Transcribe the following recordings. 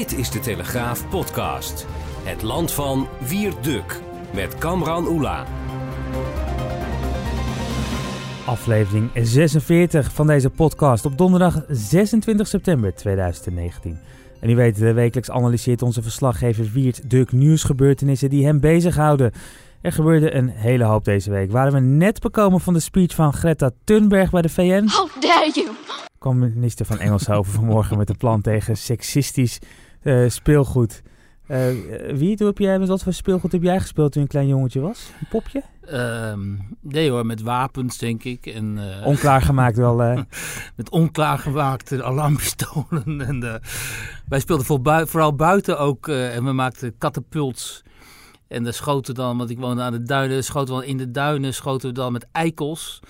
Dit is de Telegraaf podcast. Het land van Wierduk met Kamran Oela. Aflevering 46 van deze podcast op donderdag 26 september 2019. En u weet, wekelijks analyseert onze verslaggever Wiert Duk nieuwsgebeurtenissen die hem bezighouden. Er gebeurde een hele hoop deze week. Waren we net bekomen van de speech van Greta Thunberg bij de VN? How dare you! kwam minister van Engelshoven vanmorgen met een plan tegen seksistisch uh, speelgoed. Uh, wie, heb jij, met wat voor speelgoed heb jij gespeeld toen je een klein jongetje was? Een popje? Um, nee hoor, met wapens denk ik. En, uh, onklaargemaakt wel. met onklaargemaakte alarmpistolen. en, wij speelden vooral buiten ook en we maakten katapults. En de schoten dan, want ik woonde aan de duinen, schoten we in de duinen, schoten we dan met eikels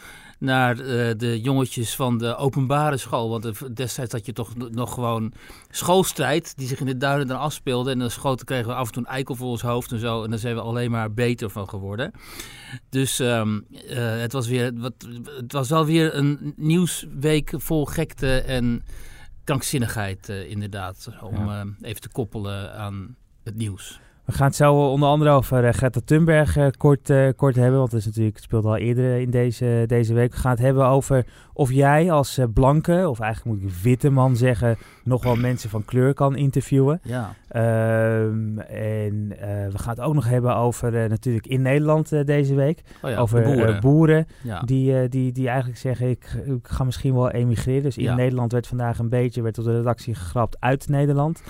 naar uh, de jongetjes van de openbare school. Want destijds had je toch nog gewoon schoolstrijd die zich in de duinen dan afspeelde. En dan schoten kregen we af en toe een eikel voor ons hoofd en zo. En daar zijn we alleen maar beter van geworden. Dus um, uh, het, was weer, wat, het was wel weer een nieuwsweek vol gekte en krankzinnigheid uh, inderdaad. Om ja. even te koppelen aan het nieuws. We gaan het zo onder andere over uh, Greta Thunberg uh, kort, uh, kort hebben. Want dat is natuurlijk, het speelt al eerder in deze, deze week. We gaan het hebben over of jij als blanke, of eigenlijk moet ik witte man zeggen, nog wel mensen van kleur kan interviewen. Ja. Ehm, en we gaan het ook nog hebben over natuurlijk in Nederland deze week. Oh ja, over boeren, boeren ja. die, die, die eigenlijk zeggen, ik, ik ga misschien wel emigreren. Dus in Ja. Nederland werd vandaag een beetje, werd op de redactie gegrapt uit Nederland.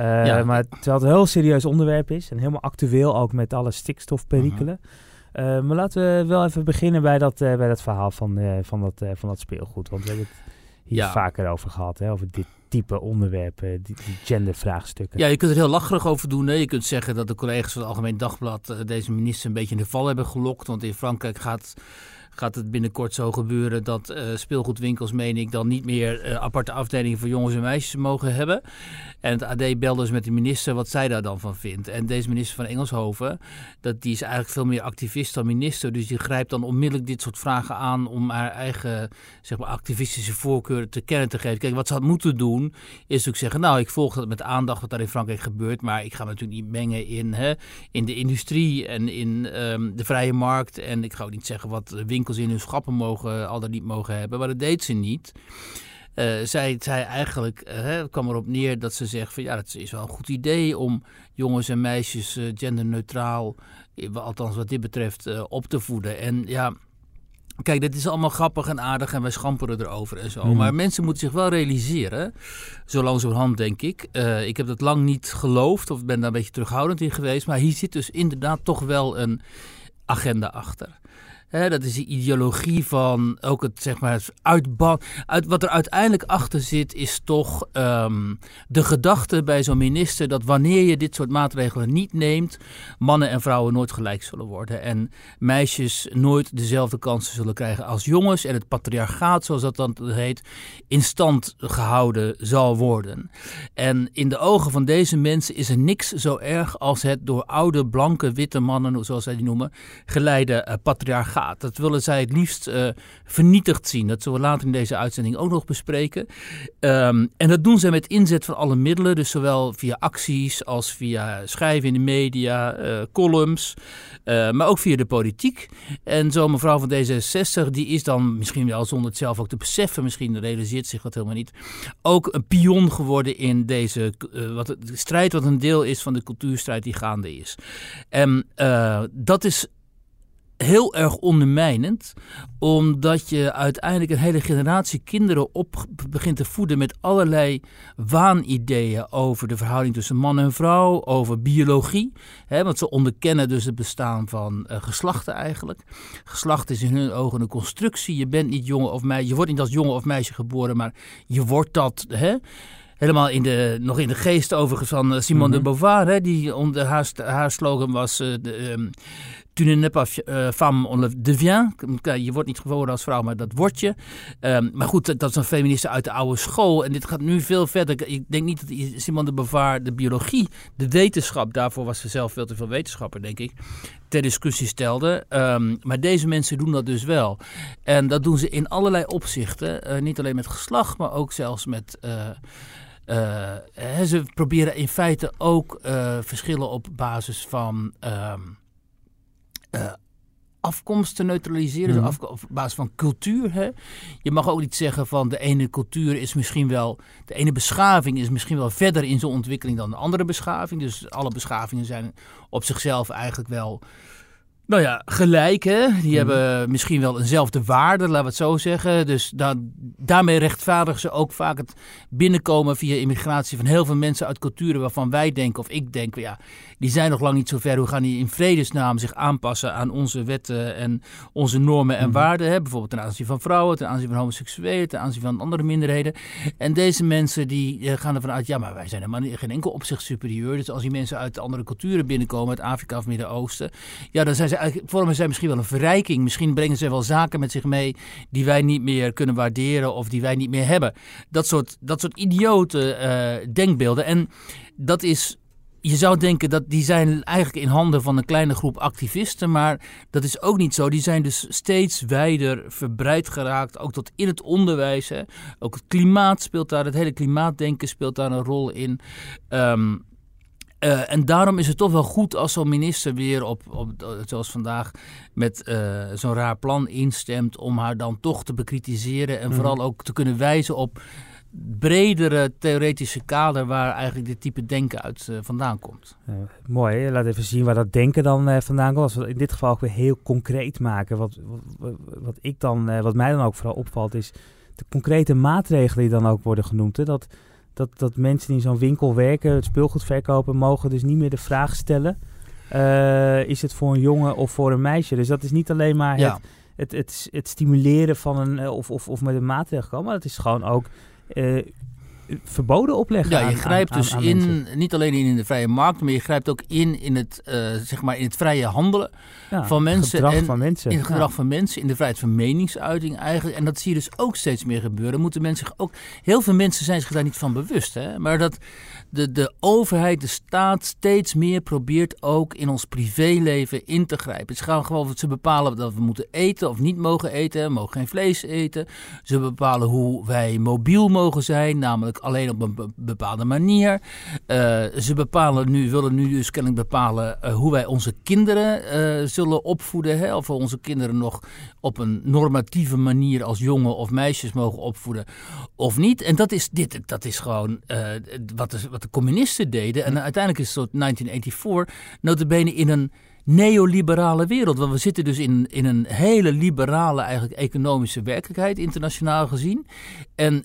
Uh, Ja. Maar terwijl het een heel serieus onderwerp is en helemaal actueel ook met alle stikstofperikelen. Mhm. Uh, maar laten we wel even beginnen bij dat, uh, bij dat verhaal van, van, dat, van dat speelgoed. Want we hebben het hier Ja. vaker over gehad, hè, over dit type onderwerpen, die, die gendervraagstukken. Ja, je kunt er heel lacherig over doen. Hè? Je kunt zeggen dat de collega's van het Algemeen Dagblad eh, deze minister een beetje in de val hebben gelokt. Want in Frankrijk gaat, gaat het binnenkort zo gebeuren dat eh, speelgoedwinkels, meen ik, dan niet meer eh, aparte afdelingen voor jongens en meisjes mogen hebben. En het AD belde dus met de minister wat zij daar dan van vindt. En deze minister van Engelshoven, dat, die is eigenlijk veel meer activist dan minister. Dus die grijpt dan onmiddellijk dit soort vragen aan om haar eigen zeg maar, activistische voorkeuren te kennen te geven. Kijk, wat ze had moeten doen, is natuurlijk zeggen, nou, ik volg dat met aandacht wat daar in Frankrijk gebeurt, maar ik ga natuurlijk niet mengen in, hè, in de industrie en in ehm, de vrije markt. En ik ga ook niet zeggen wat winkels in hun schappen mogen, al dan niet mogen hebben, maar dat deed ze niet. Uh, zij zei eigenlijk, uh, kwam erop neer dat ze zegt van ja, het is wel een goed idee om jongens en meisjes uh, genderneutraal, althans wat dit betreft, eh, op te voeden. En ja, Kijk, dit is allemaal grappig en aardig en wij schamperen erover en zo. Mm. Maar mensen moeten zich wel realiseren, zo langzamerhand denk ik. Uh, ik heb dat lang niet geloofd of ben daar een beetje terughoudend in geweest. Maar hier zit dus inderdaad toch wel een agenda achter. Dat is de ideologie van ook het zeg maar uitban. Uit, wat er uiteindelijk achter zit, is toch um, de gedachte bij zo'n minister dat wanneer je dit soort maatregelen niet neemt, mannen en vrouwen nooit gelijk zullen worden. En meisjes nooit dezelfde kansen zullen krijgen als jongens. En het patriarchaat, zoals dat dan heet, in stand gehouden zal worden. En in de ogen van deze mensen is er niks zo erg als het door oude, blanke, witte mannen, zoals zij die noemen, geleide uh, patriarchaat Dat willen zij het liefst uh, vernietigd zien. Dat zullen we later in deze uitzending ook nog bespreken. Um, en dat doen zij met inzet van alle middelen. Dus zowel via acties als via schrijven in de media, uh, columns. Uh, maar ook via de politiek. En zo mevrouw van D66, die is dan misschien wel zonder het zelf ook te beseffen. Misschien realiseert zich dat helemaal niet. Ook een pion geworden in deze wat, strijd wat een deel is van de cultuurstrijd die gaande is. En dat is heel erg ondermijnend, omdat je uiteindelijk een hele generatie kinderen op begint te voeden met allerlei waanideeën over de verhouding tussen man en vrouw, over biologie. Hè, want ze onderkennen dus het bestaan van uh, geslachten eigenlijk. Geslacht is in hun ogen een constructie. Je bent niet jongen of meisje, je wordt niet als jongen of meisje geboren, maar je wordt dat. Hè? Helemaal in de, nog in de geest overigens van eh, Simone mm -hmm. de Beauvoir, hè, die onder haar, haar slogan was. Uh, de, um, Tu n'es pas uh, femme, on le devient. Je wordt niet geboren als vrouw, maar dat word je. Um, maar goed, dat is een feministe uit de oude school. En dit gaat nu veel verder. Ik denk niet dat Simone de Beauvoir de biologie, de wetenschap, daarvoor was ze zelf veel te veel wetenschapper, denk ik, ter discussie stelde. Um, maar deze mensen doen dat dus wel. En dat doen ze in allerlei opzichten. Uh, niet alleen met geslacht, maar ook zelfs met... Uh, ze proberen in feite ook verschillen op basis van ehm, afkomst te neutraliseren, mm op basis van cultuur. Hè? Je mag ook niet zeggen van de ene cultuur is misschien wel, de ene beschaving is misschien wel verder in zijn ontwikkeling dan de andere beschaving. Dus alle beschavingen zijn op zichzelf eigenlijk wel nou ja, gelijk hè. Die mhm. hebben misschien wel eenzelfde waarde, laten we het zo zeggen. Dus daarmee rechtvaardigen ze ook vaak het binnenkomen via immigratie van heel veel mensen uit culturen waarvan wij denken, of ik denk, ja, die zijn nog lang niet zo ver. Hoe gaan die in vredesnaam zich aanpassen aan onze wetten en onze normen en mhm. waarden? Hè? Bijvoorbeeld ten aanzien van vrouwen, ten aanzien van homoseksuelen, ten aanzien van andere minderheden. En deze mensen die eh, gaan ervan uit, ja, maar wij zijn helemaal geen enkel opzicht superieur. Dus als die mensen uit andere culturen binnenkomen, uit Afrika of Midden-Oosten, ja, dan zijn ze vormen zij misschien wel een verrijking. Misschien brengen ze wel zaken met zich mee die wij niet meer kunnen waarderen of die wij niet meer hebben. Dat soort, dat soort idiote uh, denkbeelden. En dat is je zou denken dat die zijn eigenlijk in handen van een kleine groep activisten, maar dat is ook niet zo. Die zijn dus steeds wijder verbreid geraakt, ook tot in het onderwijs. Ook het klimaat speelt daar, het hele klimaatdenken speelt daar een rol in. Um, uh, en daarom is het toch wel goed als zo'n minister weer op, op zoals vandaag, met uh, zo'n raar plan instemt om haar dan toch te bekritiseren en mhm. vooral ook te kunnen wijzen op bredere theoretische kader waar eigenlijk dit type denken uit uh, vandaan komt. mooi, laat even zien waar dat denken dan uh, vandaan komt. Als we in dit geval ook weer heel concreet maken. Wat, wat, wat ik dan, uh, wat mij dan ook vooral opvalt, is de concrete maatregelen die dan ook worden genoemd. Hè? Dat, dat, dat mensen die in zo'n winkel werken, het speelgoed verkopen, mogen dus niet meer de vraag stellen: is het voor een jongen of voor een meisje? Dus dat is niet alleen maar het, het, het, het, stimuleren van een of, of, of met een maatregel komen, maar het is gewoon ook uh, verboden opleggen. Ja, je grijpt dus in, niet alleen in de vrije markt, maar je grijpt ook in in het, uh, zeg maar in het vrije handelen van mensen. Gedrag en van mensen. In het gedrag van mensen, in de vrijheid van meningsuiting eigenlijk. En dat zie je dus ook steeds meer gebeuren. Moeten mensen ook, heel veel mensen zijn zich daar niet van bewust. Hè? Maar dat de, de overheid, de staat steeds meer probeert ook in ons privéleven in te grijpen. Ze gaan gewoon, ze bepalen dat we moeten eten of niet mogen eten. We mogen geen vlees eten. Ze bepalen hoe wij mobiel mogen zijn, namelijk alleen op een bepaalde manier. Uh, ze bepalen nu, willen nu dus kennelijk bepalen uh, hoe wij onze kinderen uh, zullen opvoeden. Hè? Of we onze kinderen nog op een normatieve manier als jongen of meisjes mogen opvoeden of niet. En dat is, dit, dat is gewoon wat, de, wat communisten deden. En uiteindelijk is het tot 1984 notabene in een neoliberale wereld. Want we zitten dus in, in een hele liberale eigenlijk economische werkelijkheid, internationaal gezien. En,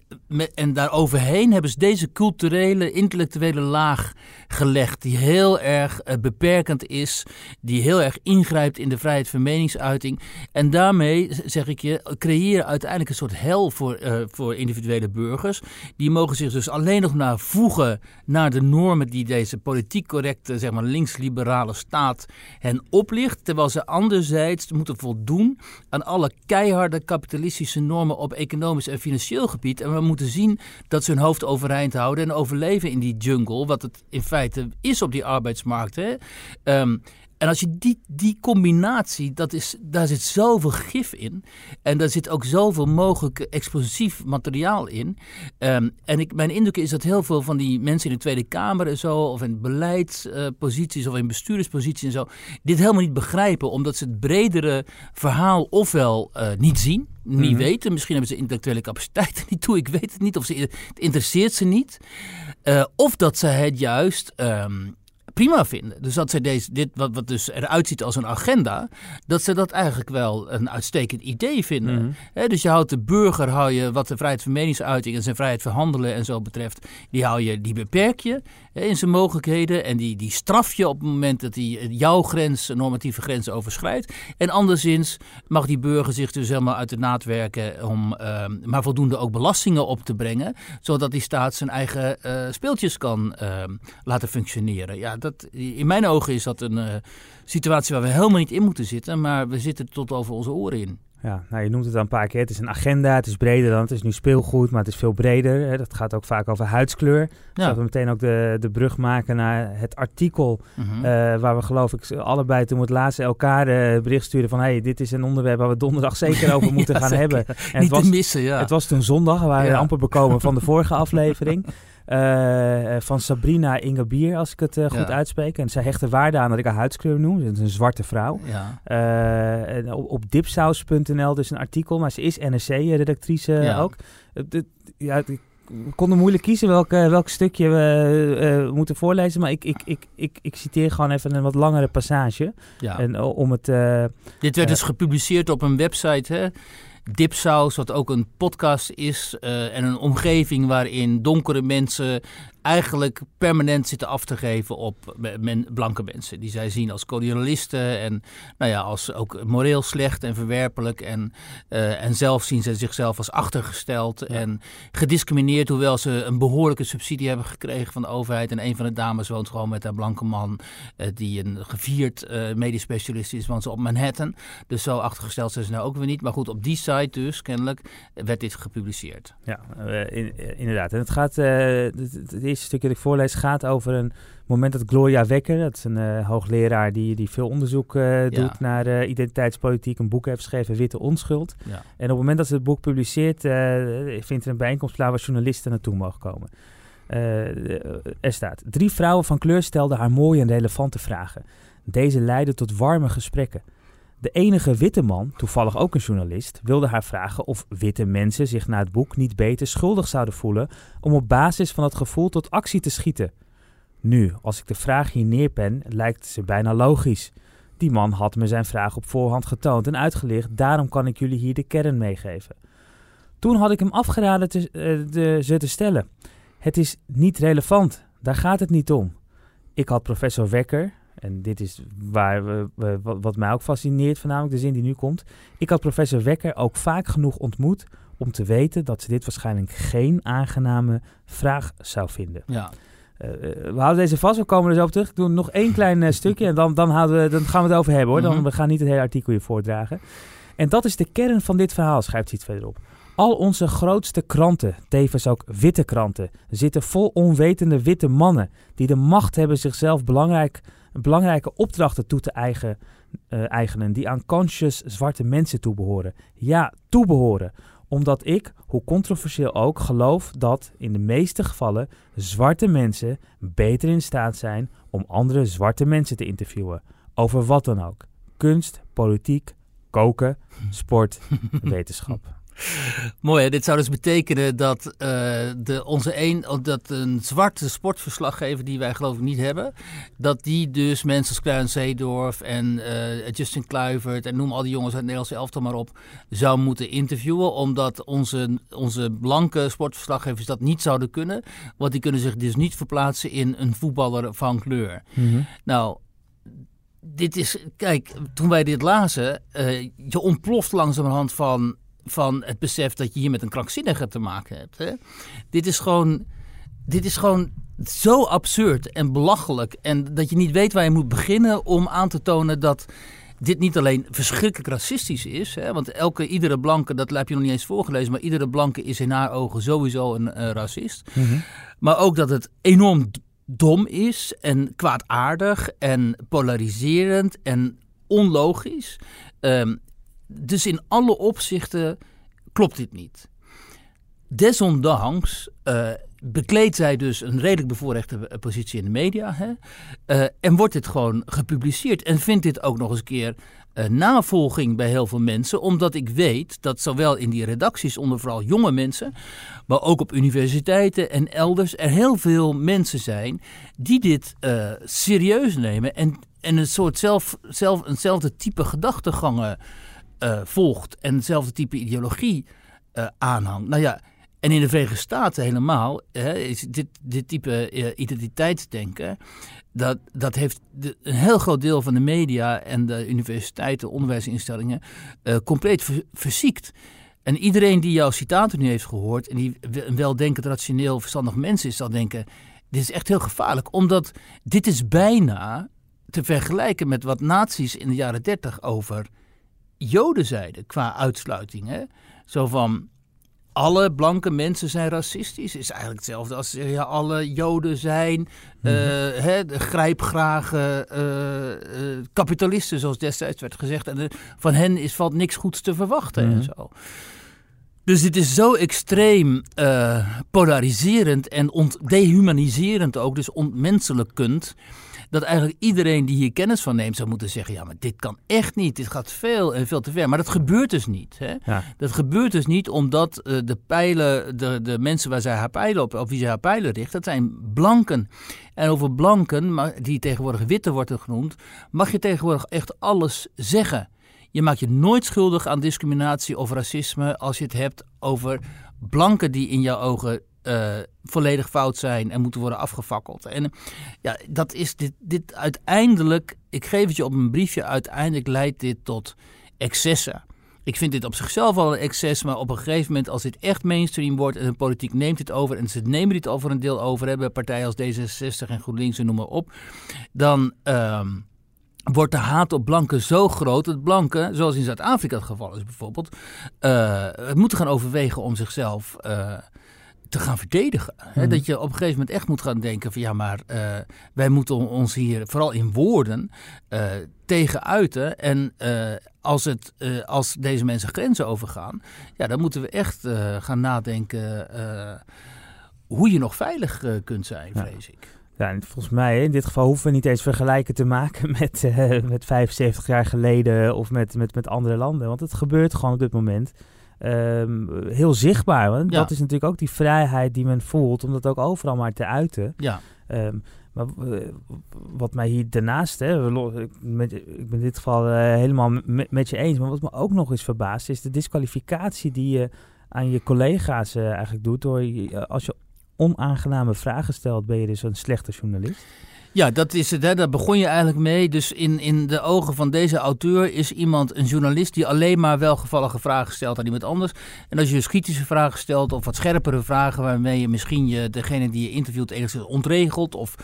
en daaroverheen hebben ze deze culturele, intellectuele laag gelegd, die heel erg uh, beperkend is, die heel erg ingrijpt in de vrijheid van meningsuiting. En daarmee, zeg ik je, creëren uiteindelijk een soort hel voor, uh, voor individuele burgers. Die mogen zich dus alleen nog maar voegen naar de normen die deze politiek correcte, zeg maar linksliberale staat hen oplicht, terwijl ze anderzijds moeten voldoen aan alle keiharde kapitalistische normen op economisch en financieel gebied. En we moeten zien dat ze hun hoofd overeind houden en overleven in die jungle, wat het in feite is op die arbeidsmarkt. Hè? Um, en als je die, die combinatie, dat is, daar zit zoveel gif in. En daar zit ook zoveel mogelijk explosief materiaal in. Um, en ik, mijn indruk is dat heel veel van die mensen in de Tweede Kamer en zo, of in beleidsposities of in bestuurdersposities en zo, dit helemaal niet begrijpen, omdat ze het bredere verhaal ofwel uh, niet zien, niet mhm. weten. Misschien hebben ze intellectuele capaciteiten niet toe. Ik weet het niet. Of ze, het interesseert ze niet. Uh, of dat ze het juist um, prima vinden. Dus dat ze deze, dit, wat, wat dus eruit ziet als een agenda, dat ze dat eigenlijk wel een uitstekend idee vinden. Mhm. dus je houdt de burger, hou je, wat de vrijheid van meningsuiting en zijn vrijheid van handelen en zo betreft, die, hou je, die beperk je in zijn mogelijkheden. En die, die straf je op het moment dat hij jouw grens, normatieve grens overschrijdt. En anderszins mag die burger zich dus helemaal uit de naad werken om uh, maar voldoende ook belastingen op te brengen, zodat die staat zijn eigen uh, speeltjes kan uh, laten functioneren. Ja, dat, in mijn ogen is dat een uh, situatie waar we helemaal niet in moeten zitten, maar we zitten tot over onze oren in. Ja, nou, je noemt het al een paar keer. Het is een agenda, het is breder dan, het is nu speelgoed, maar het is veel breder. Hè. Dat gaat ook vaak over huidskleur. Ja. Dat we meteen ook de, de brug maken naar het artikel, mhm. eh, waar we geloof ik allebei toen we het laatste elkaar uh, bericht sturen van, hey, dit is een onderwerp waar we donderdag zeker over moeten gaan hebben. En Niet het was, te missen, ja. Het was toen zondag, we waren amper bekomen van de vorige aflevering. Uh, van Sabrina Ingebier, als ik het uh, goed uitspreek. En zij hecht er waarde aan dat ik haar huidskleur noem. Ze is een zwarte vrouw. Ja. Uh, op, op dipsaus.nl dus een artikel, maar ze is NRC-redactrice ja. ook. ja, ik konden moeilijk kiezen welk, welk stukje we moeten voorlezen. Maar ik, ik, ik, ik, ik citeer gewoon even een wat langere passage. Ja. En, om het, Dit werd dus gepubliceerd op een website, hè? Dipsaus, wat ook een podcast is. Uh, en een omgeving waarin donkere mensen eigenlijk permanent zitten af te geven op blanke mensen. Die zij zien als kolonialisten en nou ja, als ook moreel slecht en verwerpelijk. En, uh, en zelf zien ze zichzelf als achtergesteld en gediscrimineerd, hoewel ze een behoorlijke subsidie hebben gekregen van de overheid. En een van de dames woont gewoon met haar blanke man, uh, die een gevierd uh, medisch specialist is, woont ze op Manhattan. Dus zo achtergesteld zijn ze nou ook weer niet. Maar goed, op die site dus, kennelijk, werd dit gepubliceerd. Ja, in, inderdaad. En het gaat, het, eerste stukje dat ik voorlees gaat over een moment dat Gloria Wekker, dat is een hoogleraar die, die veel onderzoek doet naar identiteitspolitiek, een boek heeft geschreven, Witte Onschuld. Ja. En op het moment dat ze het boek publiceert, vindt er een bijeenkomst plaats waar journalisten naartoe mogen komen. er staat, drie vrouwen van kleur stelden haar mooie en relevante vragen. Deze leidden tot warme gesprekken. De enige witte man, toevallig ook een journalist, wilde haar vragen of witte mensen zich na het boek niet beter schuldig zouden voelen om op basis van dat gevoel tot actie te schieten. Nu, als ik de vraag hier neerpen, lijkt ze bijna logisch. Die man had me zijn vraag op voorhand getoond en uitgelicht, daarom kan ik jullie hier de kern meegeven. Toen had ik hem afgeraden te, uh, de, ze te stellen. Het is niet relevant, daar gaat het niet om. Ik had professor Wekker, en dit is waar we, wat mij ook fascineert, voornamelijk de zin die nu komt. Ik had professor Wekker ook vaak genoeg ontmoet om te weten dat ze dit waarschijnlijk geen aangename vraag zou vinden. Ja. Uh, we houden deze vast, we komen er zo op terug. Ik doe nog één klein uh, stukje en dan, dan, houden we, dan gaan we het over hebben hoor. Dan, mhm. We gaan niet het hele artikel hier voordragen. En dat is de kern van dit verhaal, schrijft hij iets verderop. Al onze grootste kranten, tevens ook witte kranten, zitten vol onwetende witte mannen die de macht hebben zichzelf belangrijk belangrijke opdrachten toe te eigen, uh, eigenen die aan conscious zwarte mensen toebehoren. Ja, toebehoren omdat ik, hoe controversieel ook, geloof dat in de meeste gevallen zwarte mensen beter in staat zijn om andere zwarte mensen te interviewen. Over wat dan ook. Kunst, politiek, koken, sport, wetenschap. Mooi, hè? dit zou dus betekenen dat, uh, de, onze een, dat een zwarte sportverslaggever die wij geloof ik niet hebben, dat die dus mensen als Kluin Zeedorf en uh, Justin Kluivert en noem al die jongens uit het Nederlandse elftal maar op, zou moeten interviewen, omdat onze, onze blanke sportverslaggevers dat niet zouden kunnen, want die kunnen zich dus niet verplaatsen in een voetballer van kleur. Mm Nou, dit is, kijk, toen wij dit lazen, uh, je ontploft langzamerhand van van het besef dat je hier met een krankzinnige te maken hebt. Hè? Dit is gewoon. Dit is gewoon zo absurd en belachelijk. En dat je niet weet waar je moet beginnen om aan te tonen dat dit niet alleen verschrikkelijk racistisch is. Hè, want elke, iedere blanke, dat heb je nog niet eens voorgelezen, maar iedere blanke is in haar ogen sowieso een racist. Mhm. Maar ook dat het enorm dom is en kwaadaardig en polariserend en onlogisch. Um, dus in alle opzichten klopt dit niet. Desondanks uh, bekleedt zij dus een redelijk bevoorrechte eh, positie in de media. Hè? Uh, en wordt dit gewoon gepubliceerd. En vindt dit ook nog eens een keer navolging bij heel veel mensen. Omdat ik weet dat zowel in die redacties onder vooral jonge mensen. maar ook op universiteiten en elders. er heel veel mensen zijn die dit serieus nemen. En, en een soort zelf, zelf, eenzelfde type gedachtegangen uh, volgt en hetzelfde type ideologie uh, aanhangt. Nou ja, en in de Verenigde Staten helemaal hè, is dit, dit type uh, identiteitsdenken. Dat, dat heeft een heel groot deel van de media en de universiteiten, onderwijsinstellingen compleet ver, verziekt. En iedereen die jouw citaten nu heeft gehoord en die een weldenkend, rationeel, verstandig mens is, zal denken: dit is echt heel gevaarlijk, omdat dit is bijna te vergelijken met wat nazi's in de jaren dertig over Joden zeiden qua uitsluiting. Hè? Zo van, alle blanke mensen zijn racistisch. Is eigenlijk hetzelfde als ja, alle Joden zijn mm hè, grijpgrage uh, uh, kapitalisten, zoals destijds werd gezegd. En van hen is, valt niks goeds te verwachten en zo. Dus dit is zo extreem polariserend en dehumaniserend ook, dus ontmenselijkend dat eigenlijk iedereen die hier kennis van neemt zou moeten zeggen: ja, maar dit kan echt niet. Dit gaat veel en veel te ver. Maar dat gebeurt dus niet. Hè? Dat gebeurt dus niet omdat uh, de pijlen, de, de mensen waar zij haar pijlen op, op wie zij haar pijlen richt, dat zijn blanken. En over blanken, die tegenwoordig witte worden genoemd, mag je tegenwoordig echt alles zeggen. Je maakt je nooit schuldig aan discriminatie of racisme als je het hebt over blanken die in jouw ogen uh, volledig fout zijn en moeten worden afgefakkeld. En ja, dat is dit, dit uiteindelijk, ik geef het je op een briefje, uiteindelijk leidt dit tot excessen. Ik vind dit op zichzelf al een excess, maar op een gegeven moment als dit echt mainstream wordt en de politiek neemt dit over en ze nemen dit over een deel over, hebben partijen als D66 en GroenLinks en noem maar op, dan uh, wordt de haat op blanken zo groot dat blanken, zoals in Zuid-Afrika het geval is bijvoorbeeld, uh, moeten gaan overwegen om zichzelf te gaan verdedigen. Hè? Mhm. Dat je op een gegeven moment echt moet gaan denken van ja, maar uh, wij moeten ons hier vooral in woorden uh, tegen uiten. En uh, als, het, als deze mensen grenzen overgaan, ja, dan moeten we echt gaan nadenken hoe je nog veilig kunt zijn, vrees ik. Ja, volgens mij in dit geval hoeven we niet eens vergelijken te maken met, met 75 jaar geleden of met, met, met andere landen. Want het gebeurt gewoon op dit moment. Ehm, heel zichtbaar. Want dat is natuurlijk ook die vrijheid die men voelt om dat ook overal maar te uiten. Ja. Ehm, maar eh, wat mij hier daarnaast, hè, ik, met, ik ben in dit geval uh, helemaal met, je eens, maar wat me ook nog eens verbaast, is de disqualificatie die je aan je collega's uh, eigenlijk doet. Door, als je onaangename vragen stelt, ben je dus een slechte journalist. Ja, dat is het. Hè. Daar begon je eigenlijk mee. Dus in, in de ogen van deze auteur is iemand een journalist die alleen maar welgevallige vragen stelt aan iemand anders. En als je dus kritische vragen stelt of wat scherpere vragen waarmee je misschien je, degene die je interviewt enigszins ontregelt of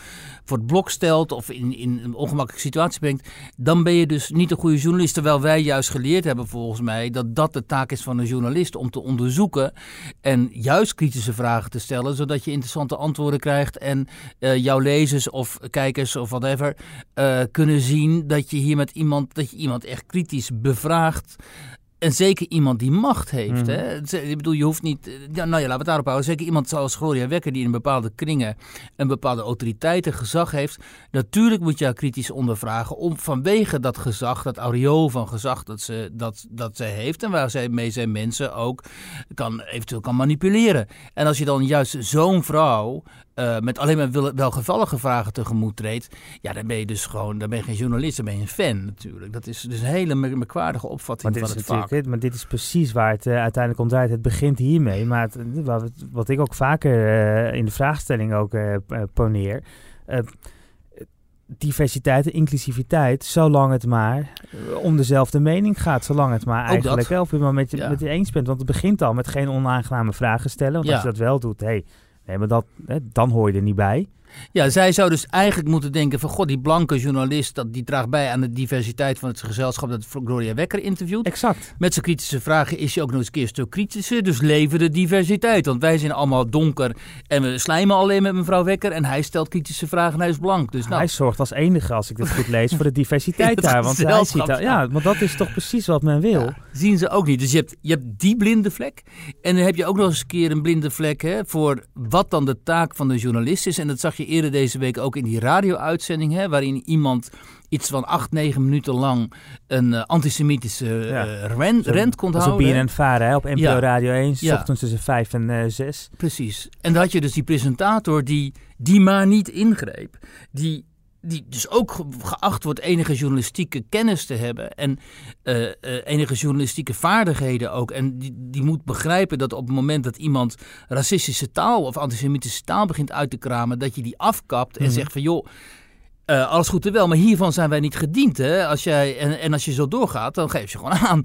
voor het blok stelt of in, in een ongemakkelijke situatie brengt, dan ben je dus niet een goede journalist. Terwijl wij juist geleerd hebben volgens mij dat dat de taak is van een journalist om te onderzoeken en juist kritische vragen te stellen, zodat je interessante antwoorden krijgt en uh, jouw lezers of kijkers of whatever uh, kunnen zien dat je hier met iemand, dat je iemand echt kritisch bevraagt. En zeker iemand die macht heeft. Mm. Hè? Ik bedoel, je hoeft niet. Ja, nou ja, laten we het daarop houden. Zeker iemand zoals Gloria Wekker, die in bepaalde kringen een bepaalde autoriteit en gezag heeft. Natuurlijk moet je haar kritisch ondervragen. Om vanwege dat gezag, dat aureool van gezag dat ze, dat, dat ze heeft. En waar zij mee zijn mensen ook kan, eventueel kan manipuleren. En als je dan juist zo'n vrouw uh, met alleen maar welgevallige vragen tegemoet treedt, ja, dan ben je dus gewoon, dan ben je geen journalist, dan ben je een fan natuurlijk. Dat is dus een hele merkwaardige opvatting van het vak. maar dit is precies waar het uh, uiteindelijk om draait. Het begint hiermee, maar het, wat, wat, ik ook vaker uh, in de vraagstelling ook poneer diversiteit en inclusiviteit, zolang het maar om dezelfde mening gaat. Zolang het maar eigenlijk wel of je met je, met je eens bent. Want het begint al met geen onaangename vragen stellen. Want als je dat wel doet, hey, Nee, maar dat, hè, dan hoor je er niet bij. Ja, zij zou dus eigenlijk moeten denken van... god, die blanke journalist, dat, die draagt bij aan de diversiteit van het gezelschap... dat Gloria Wekker interviewt. Exact. Met zijn kritische vragen is hij ook nog eens een keer een stuk kritischer. Dus leven de diversiteit. Want wij zijn allemaal donker en we slijmen alleen met mevrouw Wekker... en hij stelt kritische vragen en hij is blank. Dus, nou. Hij zorgt als enige, als ik dit goed lees, voor de diversiteit daar. Want hij ziet ja, want dat is toch precies wat men wil. Ja, zien ze ook niet. Dus je hebt, je hebt die blinde vlek. En dan heb je ook nog eens een keer een blinde vlek... Hè, voor wat dan de taak van de journalist is. En dat zag je eerder deze week ook in die radio-uitzending, waarin iemand iets van acht, negen minuten lang een uh, antisemitische uh, rent, rent kon houden. Zo en Varen op NPO Radio 1, ja. ochtends tussen vijf en uh, zes. Precies. En dan had je dus die presentator die, die maar niet ingreep. Die die dus ook geacht wordt enige journalistieke kennis te hebben en uh, uh, enige journalistieke vaardigheden ook. En die, die moet begrijpen dat op het moment dat iemand racistische taal of antisemitische taal begint uit te kramen, dat je die afkapt en mhm. zegt van joh. Uh, alles goed en wel, maar hiervan zijn wij niet gediend. Hè? Als jij, en, en als je zo doorgaat, dan geef je gewoon aan.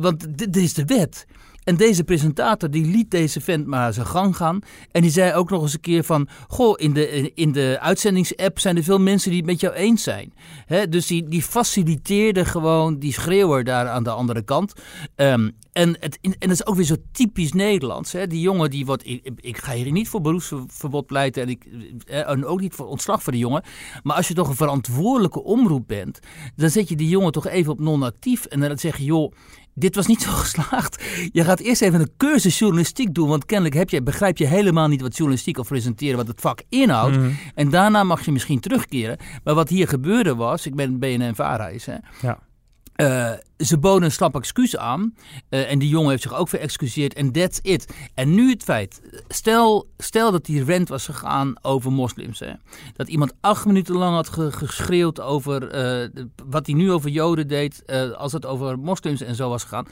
Want dit is de wet. En deze presentator die liet deze vent maar zijn gang gaan. En die zei ook nog eens een keer van... Goh, in de, in de uitzendingsapp zijn er veel mensen die het met jou eens zijn. Hè, dus die, die faciliteerde gewoon die schreeuwer daar aan de andere kant. Ehm, en, het, en dat is ook weer zo typisch Nederlands. Hè? Die jongen die wordt. Ik, ik ga hier niet voor beroepsverbod pleiten. En, ik, eh, en ook niet voor ontslag voor de jongen. Maar als je toch een verantwoordelijke omroep bent. dan zet je die jongen toch even op non-actief. En dan zeg je: joh. Dit was niet zo geslaagd. Je gaat eerst even een cursus journalistiek doen. Want kennelijk heb je, begrijp je helemaal niet wat journalistiek of presenteren, wat het vak inhoudt. Mhm. En daarna mag je misschien terugkeren. Maar wat hier gebeurde was, ik ben BNN Vara is, hè, Ja. Eh, ze boden een slap excuus aan. eh, en die jongen heeft zich ook verexcuseerd. En that's it. En nu het feit. Stel, stel dat die rent was gegaan over moslims. Hè. Dat iemand acht minuten lang had ge- geschreeuwd over eh, wat hij nu over joden deed. als het over moslims en zo was gegaan.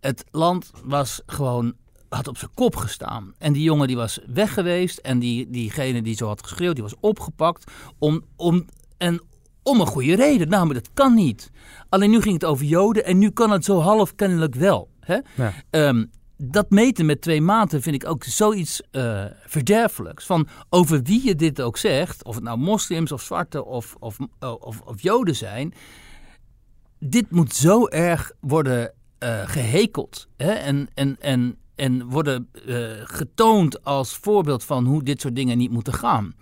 Het land was gewoon had op zijn kop gestaan. En die jongen die was weg geweest. En die, diegene die zo had geschreeuwd, die was opgepakt. Om, om, en om een goede reden. Namelijk, dat kan niet. Alleen nu ging het over Joden. En nu kan het zo half kennelijk wel. Hè? Ja. Ehm, dat meten met twee maten vind ik ook zoiets eh verderfelijks. Van over wie je dit ook zegt. Of het nou moslims of zwarte of, of, of, of Joden zijn. Dit moet zo erg worden eh, gehekeld. Hè? En, en, en, en worden eh, getoond als voorbeeld van hoe dit soort dingen niet moeten gaan.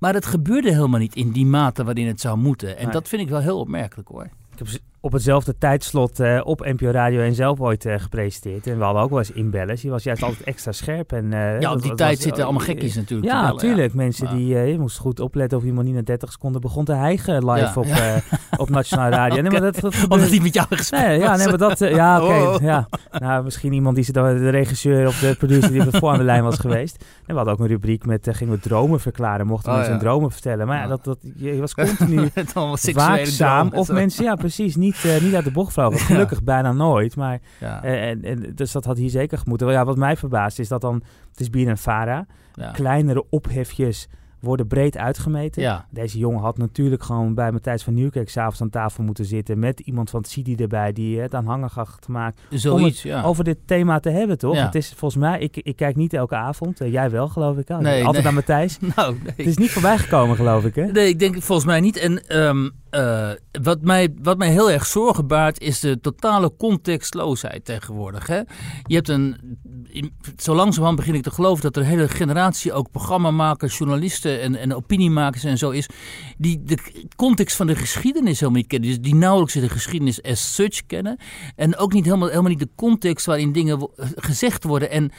Maar het gebeurde helemaal niet in die mate waarin het zou moeten. En Nee. dat vind ik wel heel opmerkelijk hoor. Ik heb op hetzelfde tijdslot eh, op NPO Radio 1 zelf ooit eh, gepresenteerd. En we hadden ook wel eens inbellers. Die was juist altijd extra scherp. En, eh, Ja, op die dat tijd was- zitten allemaal gekkies natuurlijk. Ja, natuurlijk. Mensen Ja. die, je moest goed opletten of iemand niet na 30 seconden begon te hijgen live Ja, op, op Nationale Radio. Nee, maar dat, dat Omdat hij met jou gesprek Nee, ja, nee, maar dat, ja, oké, Oh. ja. Nou, misschien iemand die dan, de regisseur of de producer die voor aan de lijn was geweest. En we hadden ook een rubriek met, gingen we dromen verklaren, mochten Oh, mensen hun dromen vertellen. Maar ja, dat, dat, je was continu waakzaam. en Of mensen, ja precies, niet, eh, niet uit de bocht vlogen. Ja. Gelukkig bijna nooit, maar Ja, eh, en, en, dus dat had hier zeker gemoeten. Wel, Ja, wat mij verbaast is dat dan, het is BNN Vara, ja. kleinere ophefjes worden breed uitgemeten. ja. Deze jongen had natuurlijk gewoon bij Matthijs van Nieuwkerk s'avonds aan tafel moeten zitten met iemand van het CIDI erbij die het aanhangig had gemaakt Zoiets, ja. over dit thema te hebben, toch? Ja. Het is volgens mij, ik, ik kijk niet elke avond, eh, jij wel geloof ik. Hè? Nee, Altijd nee. naar Matthijs. Nou, nee. Het is niet voorbij gekomen geloof ik, hè? Nee, ik denk volgens mij niet. En ehm, eh, wat, mij, wat mij heel erg zorgen baart, is de totale contextloosheid tegenwoordig. Hè? Je hebt een. Zo langzamerhand begin ik te geloven dat er een hele generatie ook programmamakers, journalisten en, en opiniemakers en zo is. die de context van de geschiedenis helemaal niet kennen. Dus die nauwelijks de geschiedenis as such kennen. En ook niet helemaal, helemaal niet de context waarin dingen gezegd worden. En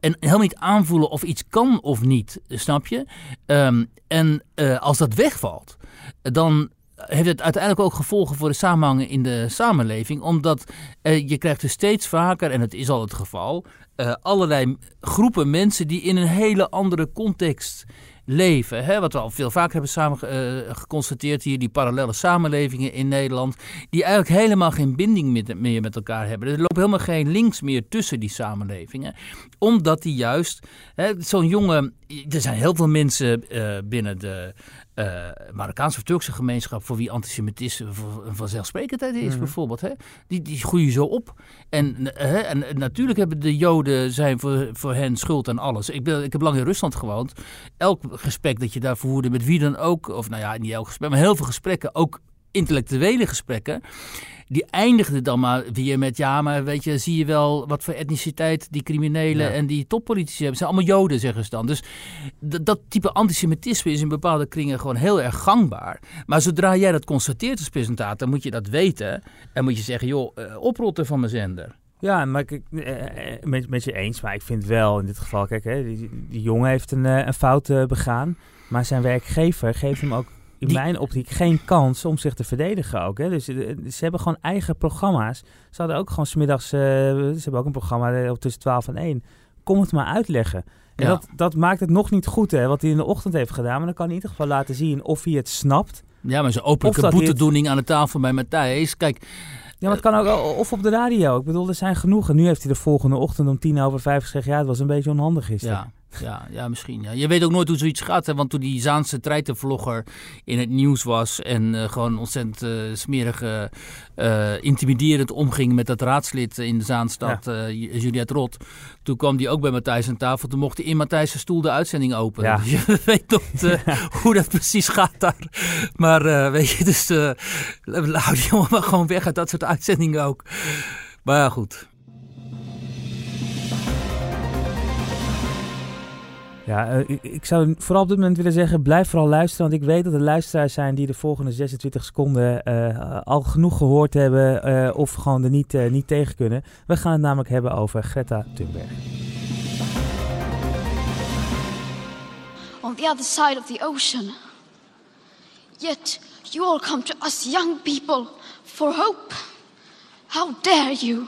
en helemaal niet aanvoelen of iets kan of niet, snap je? Ehm, en eh, als dat wegvalt, dan heeft het uiteindelijk ook gevolgen voor de samenhangen in de samenleving. Omdat eh, je krijgt er steeds vaker, en het is al het geval, eh, allerlei groepen mensen die in een hele andere context leven. Hè? Wat we al veel vaker hebben samen eh, geconstateerd hier, die parallele samenlevingen in Nederland, die eigenlijk helemaal geen binding meer met elkaar hebben. Er loopt helemaal geen links meer tussen die samenlevingen. Omdat die juist, zo'n jongen, er zijn heel veel mensen eh, binnen de eh, Marokkaanse of Turkse gemeenschap voor wie antisemitisme een vanzelfsprekendheid is, Mhm. bijvoorbeeld. Hè? Die, die groeien zo op. En, hè, en natuurlijk hebben de Joden zijn voor, voor hen schuld aan alles. Ik, ben, ik heb lang in Rusland gewoond. Elk gesprek dat je daar voerde met wie dan ook, of nou ja, niet elk gesprek, maar heel veel gesprekken, ook intellectuele gesprekken, die eindigden dan maar weer met ja, maar weet je, zie je wel wat voor etniciteit die criminelen Ja. en die toppolitici hebben. Het zijn allemaal Joden, zeggen ze dan. Dus dat type antisemitisme is in bepaalde kringen gewoon heel erg gangbaar. Maar zodra jij dat constateert als presentator, moet je dat weten en moet je zeggen, joh, eh, oprotten van mijn zender. Ja, maar ik, eh, eh, met, met je eens, maar ik vind wel in dit geval, kijk, hè, die, die jongen heeft een, een fout begaan, maar zijn werkgever geeft hem ook in Die- mijn optiek geen kans om zich te verdedigen ook. Hè. Dus eh, ze hebben gewoon eigen programma's. Ze hadden ook gewoon smiddags, eh ze hebben ook een programma eh, op tussen 12 en 1. Kom het maar uitleggen. En Ja. dat, dat maakt het nog niet goed, hè, wat hij in de ochtend heeft gedaan. Maar dan kan hij in ieder geval laten zien of hij het snapt. Ja, maar zo'n openlijke dat boetedoening aan de tafel bij Matthijs. Kijk, Ja, maar het kan ook of op de radio. Ik bedoel, er zijn genoeg. En nu heeft hij de volgende ochtend om tien over vijf gezegd... ja, het was een beetje onhandig gisteren. ja. Ja, ja, misschien. Ja. Je weet ook nooit hoe zoiets gaat. Hè? Want toen die Zaanse treitenvlogger in het nieuws was... en uh, gewoon ontzettend uh, smerig, uh, intimiderend omging met dat raadslid in de Zaanstad, ja. Juliette Rot... toen kwam die ook bij Matthijs aan tafel. Toen mocht hij in Matthijs' stoel de uitzending openen. Ja. Dus je weet nog hoe dat precies gaat daar. Maar weet je, dus hou die jongen maar gewoon weg uit dat soort uitzendingen ook. Maar ja, goed... Ja, uh, ik zou vooral op dit moment willen zeggen, blijf vooral luisteren. Want ik weet dat er luisteraars zijn die de volgende 26 seconden uh, al genoeg gehoord hebben uh, of gewoon er niet, niet tegen kunnen. We gaan het namelijk hebben over Greta Thunberg. On the side of the ocean. Yet you all come to us young people for hope. How dare you?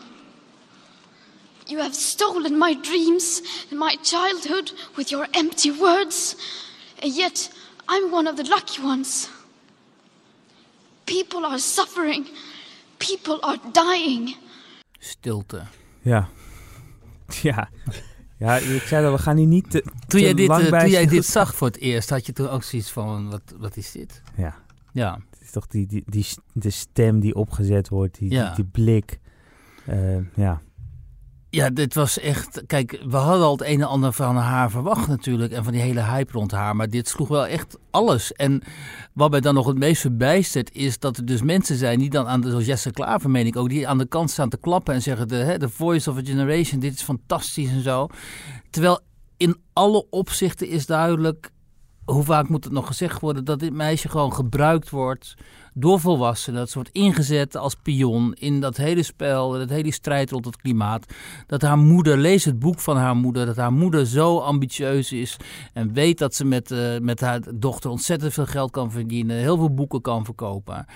You have stolen my dreams and my childhood with your empty words, and yet I'm one of the lucky ones. People are suffering, people are dying. Stilte. Ja. Ja. Ja, ik zei dat we gaan hier niet te, toen jij dit, lang uh, bij Toen jij dit zag voor het eerst, had je toen ook zoiets van, wat, wat is dit? Ja, Ja, het is toch die, die, die, de stem die opgezet wordt, die, Ja. die, die blik. Eh, ja. Ja, dit was echt. Kijk, we hadden al het een en ander van haar verwacht natuurlijk. En van die hele hype rond haar. Maar dit sloeg wel echt alles. En wat mij dan nog het meest verbijstert. is dat er dus mensen zijn die dan aan de. zoals Jesse Klaver, meen ik ook. die aan de kant staan te klappen. en zeggen: de, hè, the voice of a generation. Dit is fantastisch en zo. Terwijl in alle opzichten is duidelijk. Hoe vaak moet het nog gezegd worden dat dit meisje gewoon gebruikt wordt door volwassenen. Dat ze wordt ingezet als pion in dat hele spel, dat hele strijd rond het klimaat. Dat haar moeder, lees het boek van haar moeder, dat haar moeder zo ambitieus is en weet dat ze met, uh, met haar dochter ontzettend veel geld kan verdienen, heel veel boeken kan verkopen.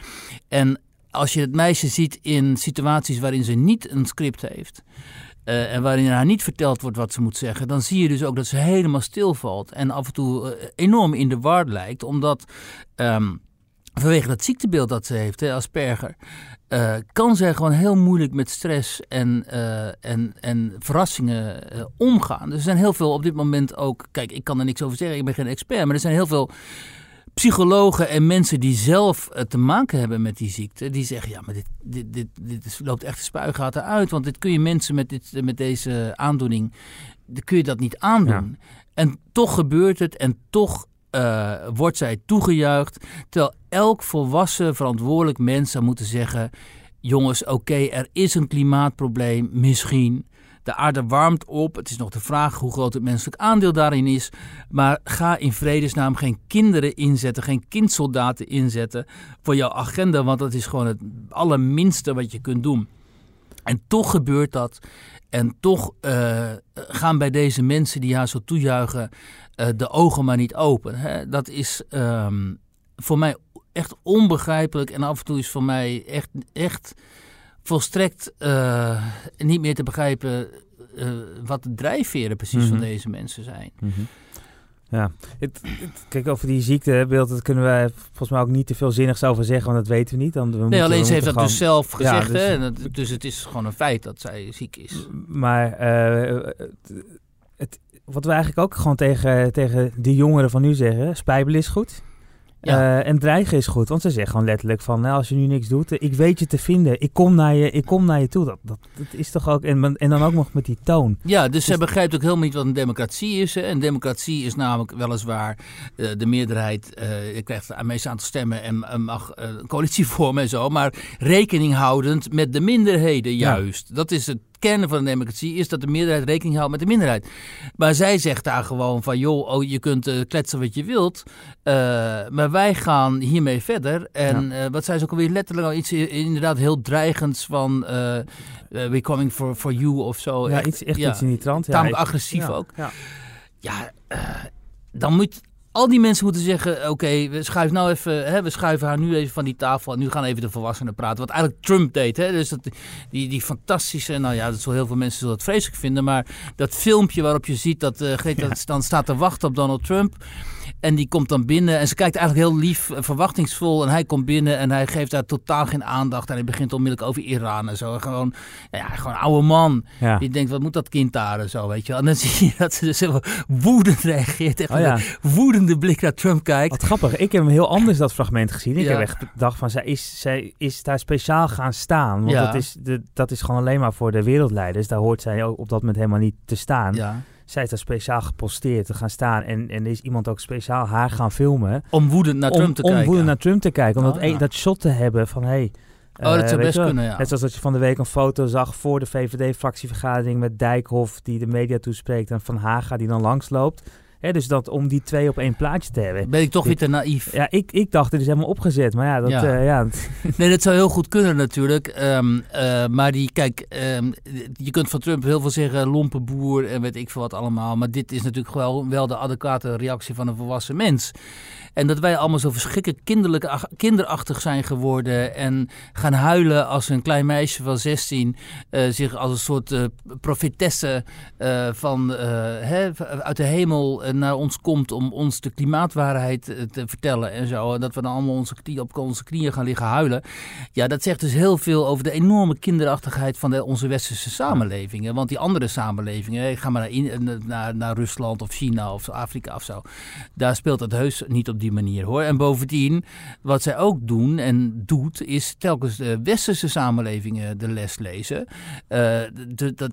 En als je het meisje ziet in situaties waarin ze niet een script heeft. Uh, en waarin haar niet verteld wordt wat ze moet zeggen, dan zie je dus ook dat ze helemaal stilvalt. En af en toe uh, enorm in de war lijkt, omdat um, vanwege dat ziektebeeld dat ze heeft, hè, Asperger, uh, kan zij gewoon heel moeilijk met stress en, en, en verrassingen omgaan. Dus er zijn heel veel op dit moment ook, kijk, ik kan er niks over zeggen, ik ben geen expert, maar er zijn heel veel psychologen en mensen die zelf uh, te maken hebben met die ziekte, die zeggen: ja, maar dit, dit, dit, dit loopt echt de spuigaten uit. Want dit kun je mensen met, dit, met deze aandoening, kun je dat niet aandoen. Ja. En toch gebeurt het en toch uh, wordt zij toegejuicht. Terwijl elk volwassen, verantwoordelijk mens zou moeten zeggen: jongens, oké, okay, er is een klimaatprobleem, misschien. De aarde warmt op. Het is nog de vraag hoe groot het menselijk aandeel daarin is. Maar ga in vredesnaam geen kinderen inzetten, geen kindsoldaten inzetten voor jouw agenda. Want dat is gewoon het allerminste wat je kunt doen. En toch gebeurt dat. En toch uh, gaan bij deze mensen die haar zo toejuichen uh, de ogen maar niet open. Hè? Dat is um, voor mij echt onbegrijpelijk. En af en toe is voor mij echt, echt volstrekt uh, niet meer te begrijpen uh, wat de drijfveren precies mm -hmm. van deze mensen zijn. Mm -hmm. Ja, het, het, kijk, over die ziektebeeld, dat kunnen wij volgens mij ook niet te veel zinnigs over zeggen, want dat weten we niet. Dan, we nee, moeten, alleen we ze heeft dat gewoon... dus zelf gezegd, ja, dus, hè? Dus het is gewoon een feit dat zij ziek is. Maar uh, het, wat we eigenlijk ook gewoon tegen, tegen de jongeren van nu zeggen, spijbelen is goed. Ja. Uh, en dreigen is goed, want ze zeggen gewoon letterlijk van, nou, als je nu niks doet, ik weet je te vinden, ik kom naar je, ik kom naar je toe. Dat, dat, dat is toch ook, en, en dan ook nog met die toon. Ja, dus, dus zij begrijpt ook helemaal niet wat een democratie is. Hè. En democratie is namelijk weliswaar uh, de meerderheid, uh, je krijgt het meeste aantal stemmen en mag een coalitie vormen en zo, maar rekening houdend met de minderheden juist. Ja. Dat is het kern van de democratie is dat de meerderheid rekening houdt met de minderheid. Maar zij zegt daar gewoon van, joh, oh, je kunt uh, kletsen wat je wilt, uh, maar wij gaan hiermee verder. En ja. uh, wat zij ze ook alweer letterlijk al iets inderdaad heel dreigends van, we're coming for, for you of zo. Ja, echt, iets, echt ja, iets in die trant. Ja, tamelijk agressief ook. Ja, ja dan moet al die mensen moeten zeggen: oké, okay, we schuiven nou even, hè, we schuiven haar nu even van die tafel en nu gaan even de volwassenen praten. Wat eigenlijk Trump deed, hè? Dus dat, die, die fantastische, nou ja, dat zal heel veel mensen zullen dat vreselijk vinden, maar dat filmpje waarop je ziet dat uh, Greta ja. dan staat te wachten op Donald Trump. En die komt dan binnen en ze kijkt eigenlijk heel lief, eh, verwachtingsvol. En hij komt binnen en hij geeft daar totaal geen aandacht. En hij begint onmiddellijk over Iran en zo. Gewoon, ja, gewoon een oude man. Ja. Die denkt, wat moet dat kind daar en zo, weet je wel. En dan zie je dat ze dus heel woedend reageert. Echt Oh ja. een woedende blik naar Trump kijkt. Wat grappig. Ik heb hem heel anders dat fragment gezien. Ik Ja. heb echt gedacht van, zij is, zij is daar speciaal gaan staan. Want Ja. dat, is de, dat is gewoon alleen maar voor de wereldleiders. Daar hoort zij ook op dat moment helemaal niet te staan. Ja. Zij is daar speciaal geposteerd te gaan staan. En, en is iemand ook speciaal haar gaan filmen. Om woedend naar om, Trump te om kijken. woedend naar Trump te kijken. Om Oh, dat, ja. e- dat shot te hebben van, hey, Oh, dat eh, zou best wel, kunnen, ja. Net zoals dat je van de week een foto zag voor de VVD-fractievergadering met Dijkhoff die de media toespreekt en Van Haga die dan langsloopt. Hè, dus dat om die twee op één plaatje te hebben. Ben ik toch weer te naïef. Ja, ik, ik dacht, dit is helemaal opgezet. Maar ja, dat, Ja. eh, ja. Nee, dat zou heel goed kunnen natuurlijk. Ehm, eh, maar die, kijk, ehm, je kunt van Trump heel veel zeggen, lompe boer en weet ik veel wat allemaal. Maar dit is natuurlijk wel, wel de adequate reactie van een volwassen mens. En dat wij allemaal zo verschrikkelijk kinderlijk, kinderachtig zijn geworden. En gaan huilen als een klein meisje van 16 eh, zich als een soort profetesse van, hè, uit de hemel naar ons komt om ons de klimaatwaarheid eh, te vertellen en zo. En dat we dan allemaal onze knie, op onze knieën gaan liggen huilen. Ja, dat zegt dus heel veel over de enorme kinderachtigheid van de, onze westerse samenlevingen. Want die andere samenlevingen, hè, ga maar naar, in- naar, naar Rusland of China of Afrika of zo. Daar speelt het heus niet op die manier hoor. En bovendien, wat zij ook doen en doet, is telkens de westerse samenlevingen de les lezen. Eh,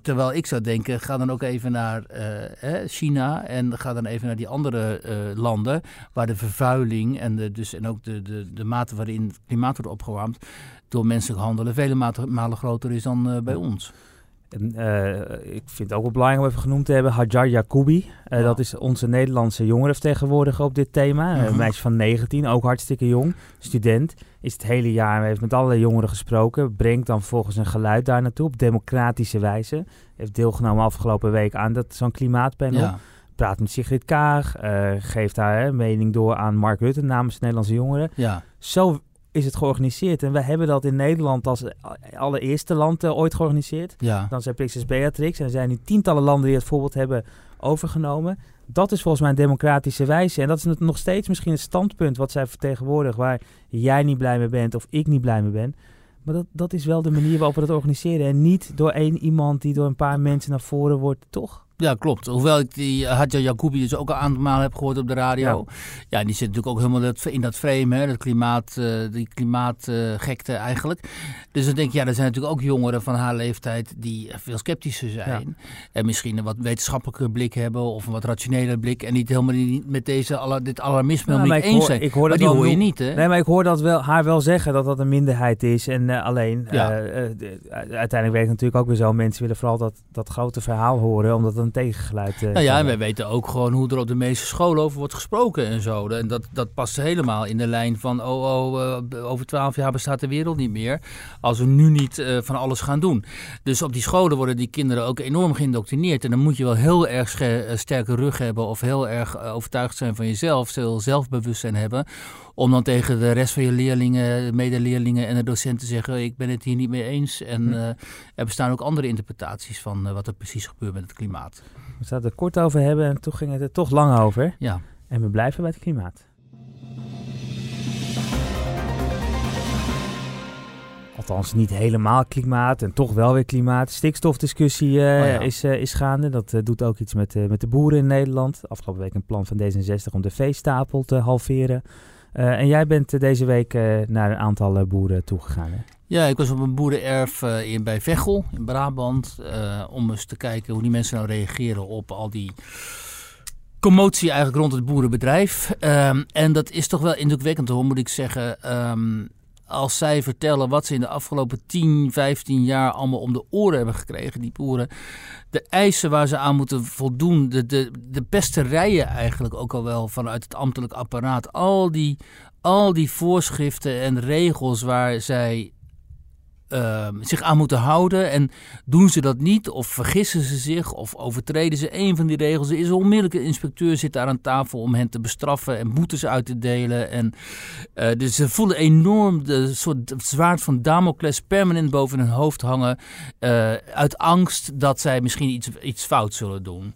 terwijl ik zou denken, ga dan ook even naar eh, China en ga dan even naar die andere eh, landen waar de vervuiling en, de, dus, en ook de, de, de mate waarin het klimaat wordt opgewarmd door menselijk handelen vele malen groter is dan eh, bij ons. En, eh, ik vind het ook wel belangrijk om even genoemd te hebben. Hajar Ja. Dat is onze Nederlandse jongerenvertegenwoordiger op dit thema. Een meisje van 19, ook hartstikke jong. Student. Is het hele jaar, heeft met allerlei jongeren gesproken. Brengt dan vervolgens een geluid daar naartoe op democratische wijze. Heeft deelgenomen afgelopen week aan dat, zo'n klimaatpanel. Ja. Praat met Sigrid Kaag. eh, geeft haar hè, mening door aan Mark Rutte namens de Nederlandse jongeren. Ja. Zo is het georganiseerd. En we hebben dat in Nederland als allereerste land eh, ooit georganiseerd. Ja. Dan zijn Prinses Beatrix. En er zijn nu tientallen landen die het voorbeeld hebben overgenomen. Dat is volgens mij een democratische wijze. En dat is het nog steeds misschien een standpunt wat zij vertegenwoordigen. Waar jij niet blij mee bent of ik niet blij mee ben. Maar dat, dat is wel de manier waarop we dat organiseren. En niet door één iemand die door een paar mensen naar voren wordt, toch? Ja, klopt. Hoewel ik die Hadja Jacoubi dus ook al een aantal malen heb gehoord op de radio. Ja, die zit natuurlijk ook helemaal in dat frame, hè, dat klimaat, eh, die klimaatgekte eigenlijk. Dus dan denk ik, ja, er zijn natuurlijk ook jongeren van haar leeftijd die veel sceptischer zijn. En misschien een wat wetenschappelijke blik hebben of een wat rationele blik. En niet helemaal niet met deze, dit alarmisme helemaal niet eens hoor- zijn. ik hoor maar dat die hoor je niet, hè? Nee, maar ik hoor dat wel, haar wel zeggen dat dat een minderheid is. En eh, alleen, Ja. eh, eh, uiteindelijk werkt het natuurlijk ook weer zo. Mensen willen vooral dat, dat grote verhaal horen, omdat het een tegengeluid eh, Nou ja, en wij weten ook gewoon hoe er op de meeste scholen over wordt gesproken en zo. En dat, dat past helemaal in de lijn van, oh, oh, eh, over twaalf jaar bestaat de wereld niet meer. Als we nu niet eh, van alles gaan doen. Dus op die scholen worden die kinderen ook enorm geïndoctrineerd. En dan moet je wel heel erg sterke rug hebben of heel erg overtuigd zijn van jezelf. Veel zelfbewustzijn hebben. Om dan tegen de rest van je leerlingen, medeleerlingen en de docenten te zeggen, ik ben het hier niet mee eens. En Hm. eh, er bestaan ook andere interpretaties van eh, wat er precies gebeurt met het klimaat. We zouden het er kort over hebben en toen ging het er toch lang over. Ja. En we blijven bij het klimaat. Althans, niet helemaal klimaat en toch wel weer klimaat. Stikstofdiscussie eh, Oh ja. is, is gaande. Dat doet ook iets met, met de boeren in Nederland. Afgelopen week een plan van D66 om de veestapel te halveren. Eh, en jij bent eh, deze week eh, naar een aantal boeren toegegaan. Hè? Ja, ik was op een boerenerf in, bij Veghel in Brabant. om eens te kijken hoe die mensen nou reageren op al die commotie eigenlijk rond het boerenbedrijf. Ehm, en dat is toch wel indrukwekkend hoor, moet ik zeggen. Ehm, als zij vertellen wat ze in de afgelopen 10, 15 jaar allemaal om de oren hebben gekregen, die boeren. De eisen waar ze aan moeten voldoen, de, de, de pesterijen eigenlijk ook al wel vanuit het ambtelijk apparaat. Al die, al die voorschriften en regels waar zij ehm, zich aan moeten houden. En doen ze dat niet, of vergissen ze zich, of overtreden ze een van die regels. Er is een inspecteur zit daar aan tafel om hen te bestraffen en boetes uit te delen. En, eh, dus ze voelen enorm de soort zwaard van Damocles permanent boven hun hoofd hangen. eh, uit angst dat zij misschien iets, iets fout zullen doen.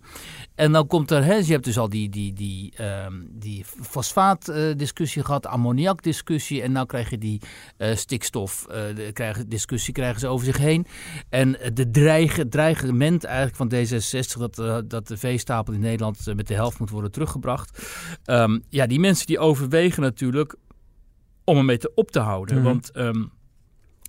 En dan komt er, hè, je hebt dus al die, die, die, ehm, die fosfaatdiscussie gehad, ammoniakdiscussie. En nou krijg je die uh, stikstof, uh, de, krijgen, discussie krijgen ze over zich heen. En de dreigen, dreigement eigenlijk van D66 dat, dat de veestapel in Nederland met de helft moet worden teruggebracht. Um, ja, die mensen die overwegen natuurlijk om ermee te op te houden. Mhm. Want... Um,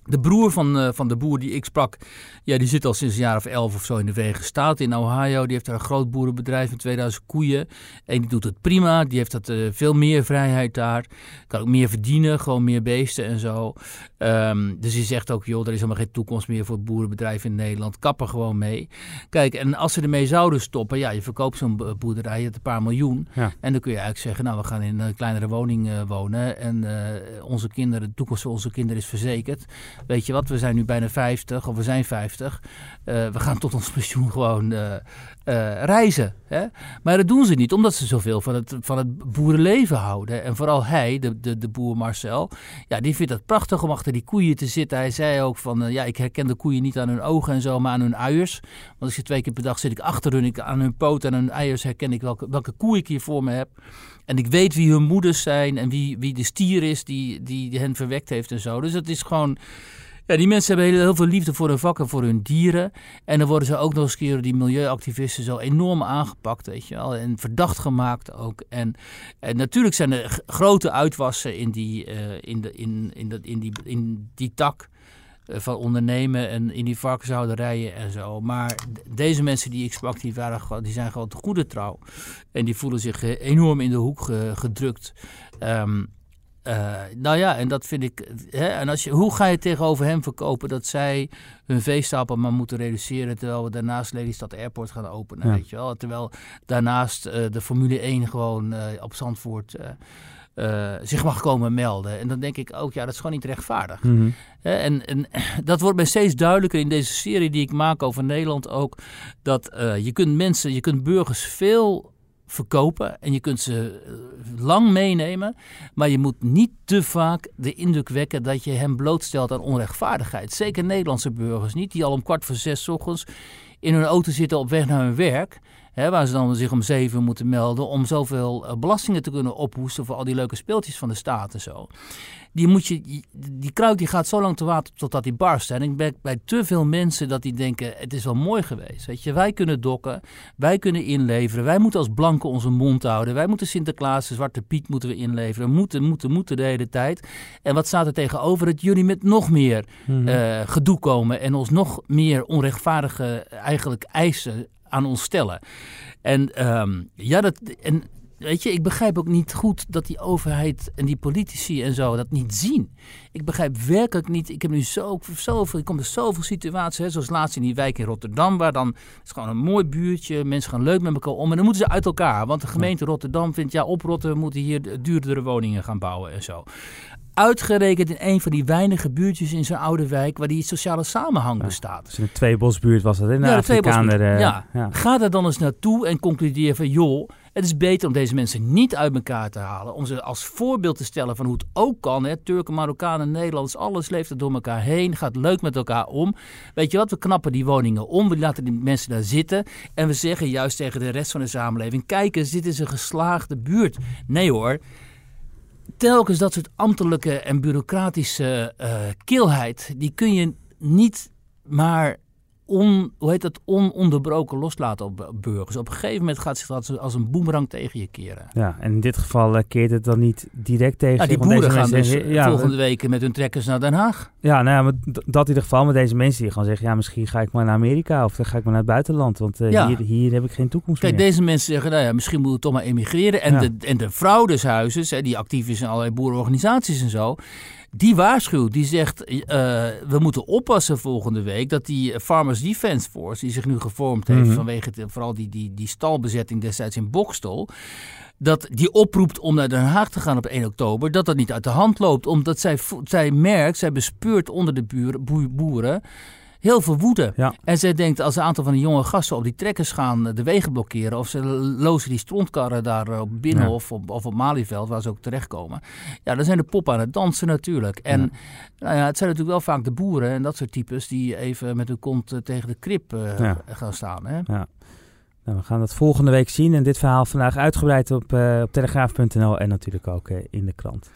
de broer van, uh, van de boer die ik sprak, ja, die zit al sinds een jaar of elf of zo in de Verenigde Staten in Ohio. Die heeft daar een groot boerenbedrijf met 2000 koeien. En die doet het prima. Die heeft dat, uh, veel meer vrijheid daar. Kan ook meer verdienen, gewoon meer beesten en zo. Um, dus hij zegt ook, joh, er is helemaal geen toekomst meer voor het boerenbedrijf in Nederland. Kap er gewoon mee. Kijk, en als ze ermee zouden stoppen, ja, je verkoopt zo'n boerderij, je hebt een paar miljoen. Ja. En dan kun je eigenlijk zeggen, nou, we gaan in een kleinere woning uh, wonen. En onze kinderen, de toekomst van onze kinderen is verzekerd weet je wat, we zijn nu bijna 50 of we zijn 50. Uh, we gaan tot ons pensioen gewoon uh, reizen. Hè? Maar dat doen ze niet, omdat ze zoveel van het, van het boerenleven houden. En vooral hij, de, de, de boer Marcel, ja, die vindt het prachtig om achter die koeien te zitten. Hij zei ook van, ja, ik herken de koeien niet aan hun ogen en zo, maar aan hun uiers. Want als je twee keer per dag zit ik achter hun, ik, aan hun poot en hun eiers herken ik welke, welke koe ik hier voor me heb. En ik weet wie hun moeders zijn en wie, wie de stier is die, die hen verwekt heeft en zo. Dus het is gewoon... Ja, die mensen hebben heel, heel, veel liefde voor hun vak en voor hun dieren. En dan worden ze ook nog eens keer die milieuactivisten zo enorm aangepakt, weet je wel. En verdacht gemaakt ook. En, en natuurlijk zijn er grote uitwassen in die, uh, in de, in, in, de, in, die, in die tak uh, van ondernemen en in die varkenshouderijen en zo. Maar deze mensen die ik sprak, die, waren, die zijn gewoon te goede trouw. En die voelen zich enorm in de hoek gedrukt. Um, uh, nou ja, en dat vind ik. Hè, en als je, hoe ga je tegenover hem verkopen dat zij hun veestapel maar moeten reduceren. terwijl we daarnaast Lelystad Airport gaan openen? Ja. Weet je wel? Terwijl daarnaast uh, de Formule 1 gewoon uh, op Zandvoort. zich mag komen melden. En dan denk ik ook, ja, dat is gewoon niet rechtvaardig. Mm -hmm. En, en, dat wordt mij steeds duidelijker in deze serie die ik maak over Nederland ook. Dat je kunt mensen, je kunt burgers veel verkopen en je kunt ze lang meenemen, maar je moet niet te vaak de indruk wekken dat je hem blootstelt aan onrechtvaardigheid. Zeker Nederlandse burgers niet, die al om kwart voor zes ochtends in hun auto zitten op weg naar hun werk. Hè, waar ze dan zich om zeven moeten melden om zoveel uh, belastingen te kunnen ophoesten voor al die leuke speeltjes van de staat en zo. Die, moet je, die, die kruik die gaat zo lang te water totdat die barst. En ik ben bij te veel mensen dat die denken, het is wel mooi geweest. Weet je, wij kunnen dokken, wij kunnen inleveren. Wij moeten als blanken onze mond houden. Wij moeten Sinterklaas, de Zwarte Piet moeten we inleveren. Moeten, moeten, moeten de hele tijd. En wat staat er tegenover? Dat jullie met nog meer Mhm. mm -hmm. uh, gedoe komen en ons nog meer onrechtvaardige eigenlijk eisen aan ons stellen. En um, ja, dat. En, Weet je, ik begrijp ook niet goed dat die overheid en die politici en zo dat niet zien. Ik begrijp werkelijk niet. Ik heb nu zo, zoveel, ik kom er zoveel situaties, hè, zoals laatst in die wijk in Rotterdam, waar dan het is gewoon een mooi buurtje, mensen gaan leuk met elkaar om en dan moeten ze uit elkaar. Want de gemeente Rotterdam vindt, ja, op Rotterdam moeten hier duurdere woningen gaan bouwen en zo. Uitgerekend in een van die weinige buurtjes in zo'n oude wijk waar die sociale samenhang Ja. bestaat. Dus in de tweebosbuurt was dat, hè? De Ja, Afrikaner, eh, Ja. ja. Ga daar dan eens naartoe en concludeer van joh, het is beter om deze mensen niet uit elkaar te halen. Om ze als voorbeeld te stellen van hoe het ook kan. Hè? Turken, Marokkanen, Nederlanders, alles leeft er door elkaar heen. Gaat leuk met elkaar om. Weet je wat, we knappen die woningen om. We laten die mensen daar zitten. En we zeggen juist tegen de rest van de samenleving. Kijk eens, dit is een geslaagde buurt. Nee hoor. Telkens dat soort ambtelijke en bureaucratische uh, kilheid. Die kun je niet maar on, hoe heet dat, ononderbroken loslaten op burgers. Op een gegeven moment gaat zich dat als een boemerang tegen je keren. Ja, en in dit geval uh, keert het dan niet direct tegen Ja, die boeren deze gaan dus mensen- uh, ja, volgende week met hun trekkers naar Den Haag. Ja, nou ja, maar dat in ieder geval met deze mensen die gewoon zeggen... ja, misschien ga ik maar naar Amerika of dan ga ik maar naar het buitenland... want eh, Ja. hier, hier heb ik geen toekomst Kijk, meer. deze mensen zeggen, nou ja, misschien moeten we toch maar emigreren. En, Ja. de, en de vrouw des huizes, hè, die actief is in allerlei boerenorganisaties en zo... Die waarschuwt, die zegt, eh, we moeten oppassen volgende week dat die Farmers Defence Force, die zich nu gevormd heeft Mhm. vanwege de- vooral die, die, die stalbezetting destijds in Bokstel, dat die oproept om naar Den Haag te gaan op 1 oktober, dat dat niet uit de hand loopt. Omdat zij, zij merkt, zij bespeurt onder de buren, boe- boeren heel veel woede. Ja. En zij denkt, als een aantal van die jonge gasten op die trekkers gaan eh, de wegen blokkeren... of ze lozen die strontkarren daar eh, op Binnenhof of, of op Malieveld, waar ze ook terechtkomen... ja, dan zijn de poppen aan het dansen natuurlijk. En Ja. nou ja, het zijn natuurlijk wel vaak de boeren en dat soort types... die even met hun kont eh, tegen de krip Ja. gaan staan. Hè? Nou, we gaan dat volgende week zien. En dit verhaal vandaag uitgebreid op, uh, op telegraaf.nl en natuurlijk ook uh, in de krant.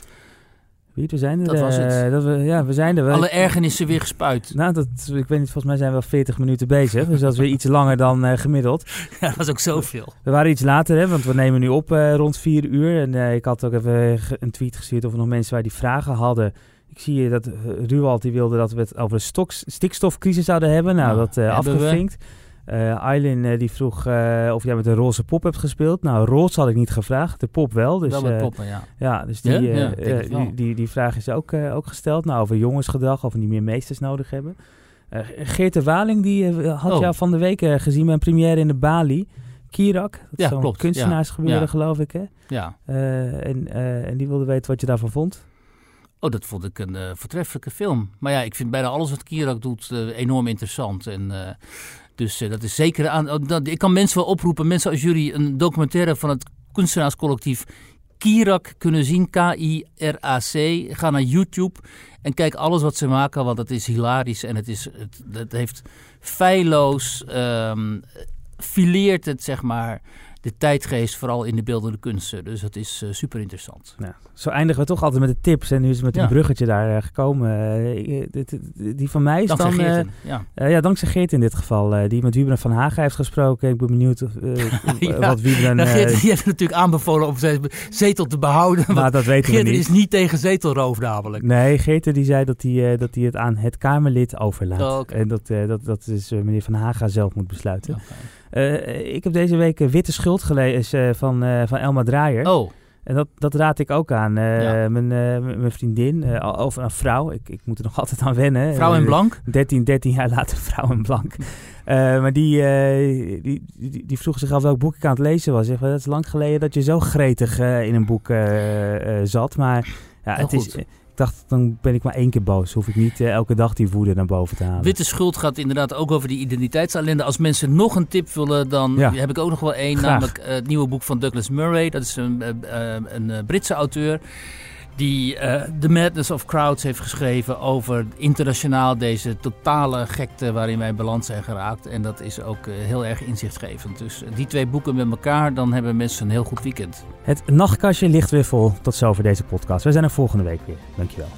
We zijn er. Dat was het. Uh, dat we, ja, we zijn er. Alle ergernissen weer gespuit. Nou, dat, ik weet niet, volgens mij zijn we wel 40 minuten bezig. dus dat is weer iets langer dan gemiddeld. Ja, dat was ook zoveel. We waren iets later, hè, want we nemen nu op rond 4 uur. En ik had ook even een tweet gestuurd of er nog mensen waar die vragen hadden. Ik zie dat Ruwald die wilde dat we het over de stikstofcrisis zouden hebben. Nou, Nou, dat hebben we. Eh, die vroeg eh, of jij met een roze pop hebt gespeeld. Nou, roze had ik niet gevraagd, de pop wel. Dus, Wel met poppen, ja. ja, dus die, Ja? Ja, die, die, die vraag is ook, ook gesteld. Nou, over jongensgedrag, of we niet meer meesters nodig hebben. Geert de Waling die had Oh. jou van de week gezien bij een première in de Bali. Kirak, dat is Ja, zo'n klopt, kunstenaarsgebeuren geloof ik. Hè? ja. En, en die wilde weten wat je daarvan vond. Oh, dat vond ik een eh, voortreffelijke film. Maar ja, ik vind bijna alles wat Kirak doet enorm interessant. En, dus eh, dat is zeker aan. dat, ik kan mensen wel oproepen, mensen als jullie een documentaire van het kunstenaarscollectief Kirak kunnen zien, K-I-R-A-C. Ga naar YouTube en kijk alles wat ze maken, want het is hilarisch en het, is, het, heeft feilloos, ehm fileert het zeg maar de tijdgeest, vooral in de beeldende kunsten. Dus dat is eh, super interessant. Nou, zo eindigen we toch altijd met de tips. En nu is het met Ja. een bruggetje daar eh, gekomen. Eh, die van mij is Dankzij dan... ja. ja, dankzij Geert in dit geval. die met Wiebren van Hagen heeft gesproken. Ik ben benieuwd of, Ja. wat Wiebren... Nou, Geert, die heeft natuurlijk aanbevolen om zijn zetel te behouden. maar dat weten we Geert niet. is niet tegen zetelroof namelijk. Nee, Geert die zei dat hij, dat hij het aan het Kamerlid overlaat. Oh. En dat, dat, dat is meneer Van Haga zelf moet besluiten. Eh, ik heb deze week eh, Witte Schuld gelezen eh, van, van Elma Draaier. Oh, En dat, dat raad ik ook aan. Ja. mijn, mijn vriendin, over een vrouw. Ik, ik moet er nog altijd aan wennen. vrouw in Eh, blank. 13, 13 jaar later vrouw in blank. Maar die, die, die, die vroeg zich af welk boek ik aan het lezen was. Zeg, dat is lang geleden dat je zo gretig in een boek zat. Maar ja, Heel het is, goed. Dacht, dan ben ik maar één keer boos. Hoef ik niet eh, elke dag die woede naar boven te halen. Witte schuld gaat inderdaad ook over die identiteitsellende. Als mensen nog een tip willen, dan Ja. heb ik ook nog wel één. Graag. Namelijk eh, het nieuwe boek van Douglas Murray. Dat is een, eh, een Britse auteur. Die eh, The Madness of Crowds heeft geschreven over internationaal deze totale gekte waarin wij beland zijn geraakt. En dat is ook eh, heel erg inzichtgevend. Dus eh, die twee boeken met elkaar, dan hebben mensen een heel goed weekend. Het nachtkastje ligt weer vol. Tot zover deze podcast. We zijn er volgende week weer. Dankjewel.